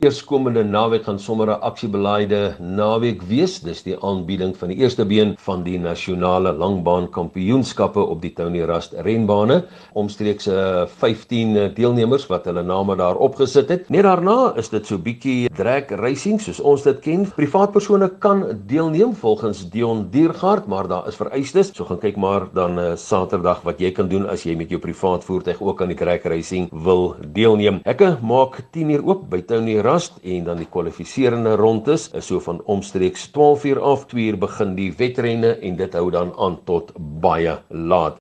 Eerskomende naweek gaan sommer 'n aksiebeleide naweek wees. Dis die aanbieding van die eerste been van die nasionale langbaan kampioenskappe op die Tony Rust renbane. Omstreeks 15 deelnemers wat hulle name daar opgesit het. Net daarna is dit so bietjie drag racing soos ons dit ken. Privaat persone kan deelneem volgens Dion Diergaard, maar daar is vereistes. So gaan kyk maar dan uh, Saterdag wat jy kan doen as jy met jou privaat voertuig ook aan die drag racing wil deelneem. Hekke maak 10 uur oop by Tony Rust en dan die kwalifiserende rondes is so van omstreeks 12 uur af, 2 uur begin die wedrenne en dit hou dan aan tot baie laat.